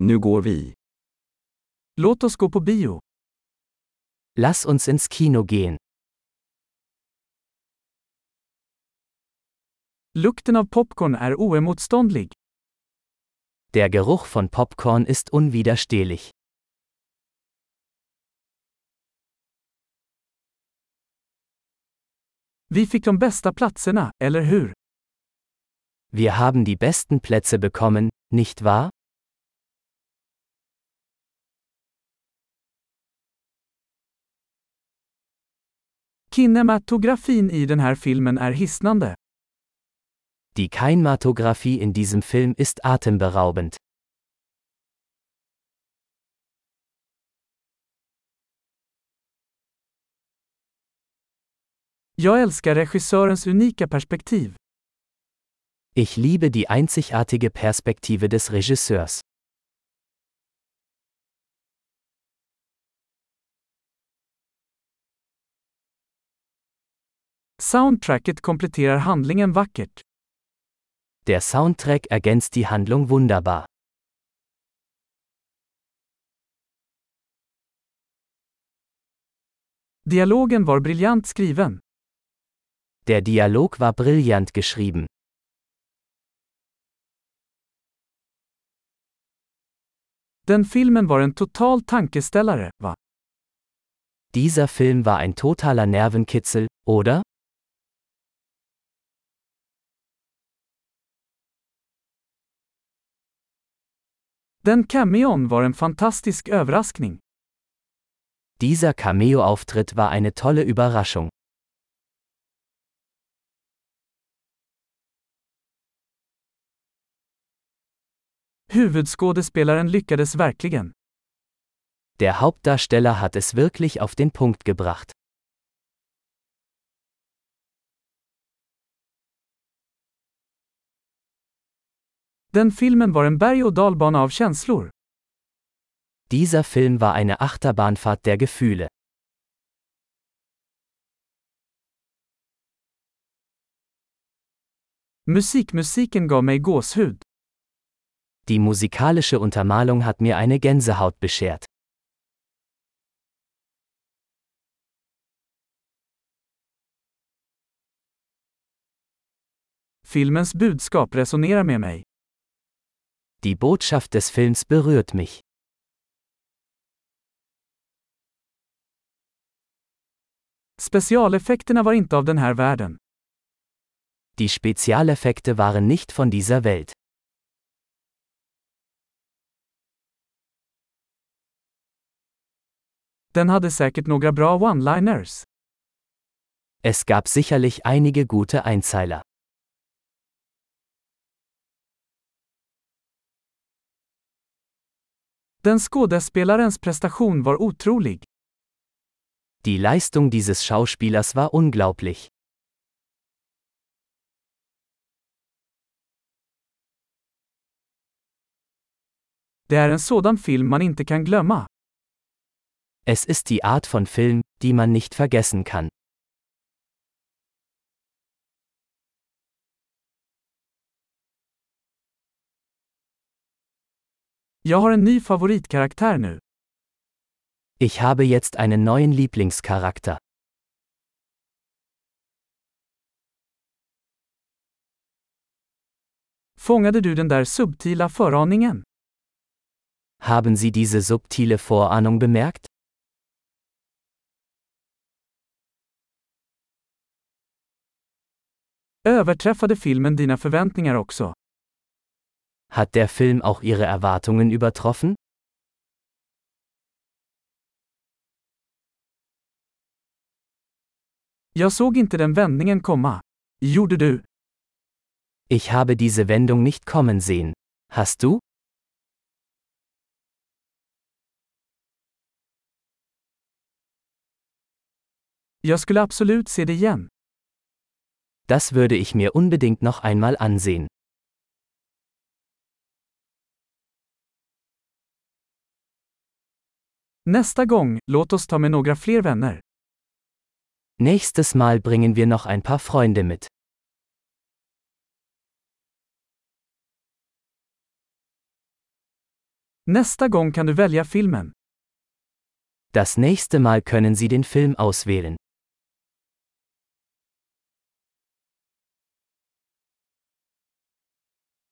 Nu går vi. Låt oss gå på bio. Lass uns ins Kino gehen. Lukten av popcorn är oemotståndlig. Der Geruch von Popcorn ist unwiderstehlich. Vi fick de bästa platserna, eller hur? Wir haben die besten Plätze bekommen, nicht wahr? Kinematografin i den här filmen är hisnande. Die Kinematographie in diesem Film ist atemberaubend. Jag älskar regissörens unika perspektiv. Ich liebe die einzigartige Perspektive des Regisseurs. Soundtracket kompletterar handlingen vackert. Der Soundtrack ergänzt die Handlung wunderbar. Dialogen var briljant skriven. Der Dialog war brillant geschrieben. Den filmen var en total tankeställare, va? Dieser Film war ein totaler Nervenkitzel, oder? Den cameon var en fantastisk överraskning. Dieser Cameo-Auftritt war eine tolle Überraschung. Huvudskådespelaren lyckades verkligen. Der Hauptdarsteller hat es wirklich auf den Punkt gebracht. Den filmen var en berg och dalbana av känslor. Dieser Film war eine Achterbahnfahrt der Gefühle. Musikmusiken gav mig gåshud. Die musikalische Untermalung hat mir eine Gänsehaut beschert. Filmens budskap resonerar med mig. Die Botschaft des Films berührt mich. Specialeffekterna var inte av den här världen. Die Spezialeffekte waren nicht von dieser Welt. Den hade säkert några bra one-liners. Es gab sicherlich einige gute Einzeiler. Den skådespelarens prestation var otrolig. Die Leistung dieses Schauspielers war unglaublich. Det är en sådan film man inte kan glömma. Es ist die Art von Film, die man nicht vergessen kann. Jag har en ny favoritkaraktär nu. Ich habe jetzt einen neuen Lieblingscharakter. Fångade du den där subtila föraningen? Haben Sie diese subtile Vorahnung bemerkt? Överträffade filmen dina förväntningar också? Hat der Film auch Ihre Erwartungen übertroffen? Jag såg inte den vändningen komma. Gjorde du? Ich habe diese Wendung nicht kommen sehen. Hast du? Jag skulle absolut se det igen. Das würde ich mir unbedingt noch einmal ansehen. Nästa gång, låt oss ta med några fler vänner. Nächstes Mal bringen wir noch ein paar Freunde mit. Nästa gång kan du välja filmen. Das nächste Mal können Sie den Film auswählen.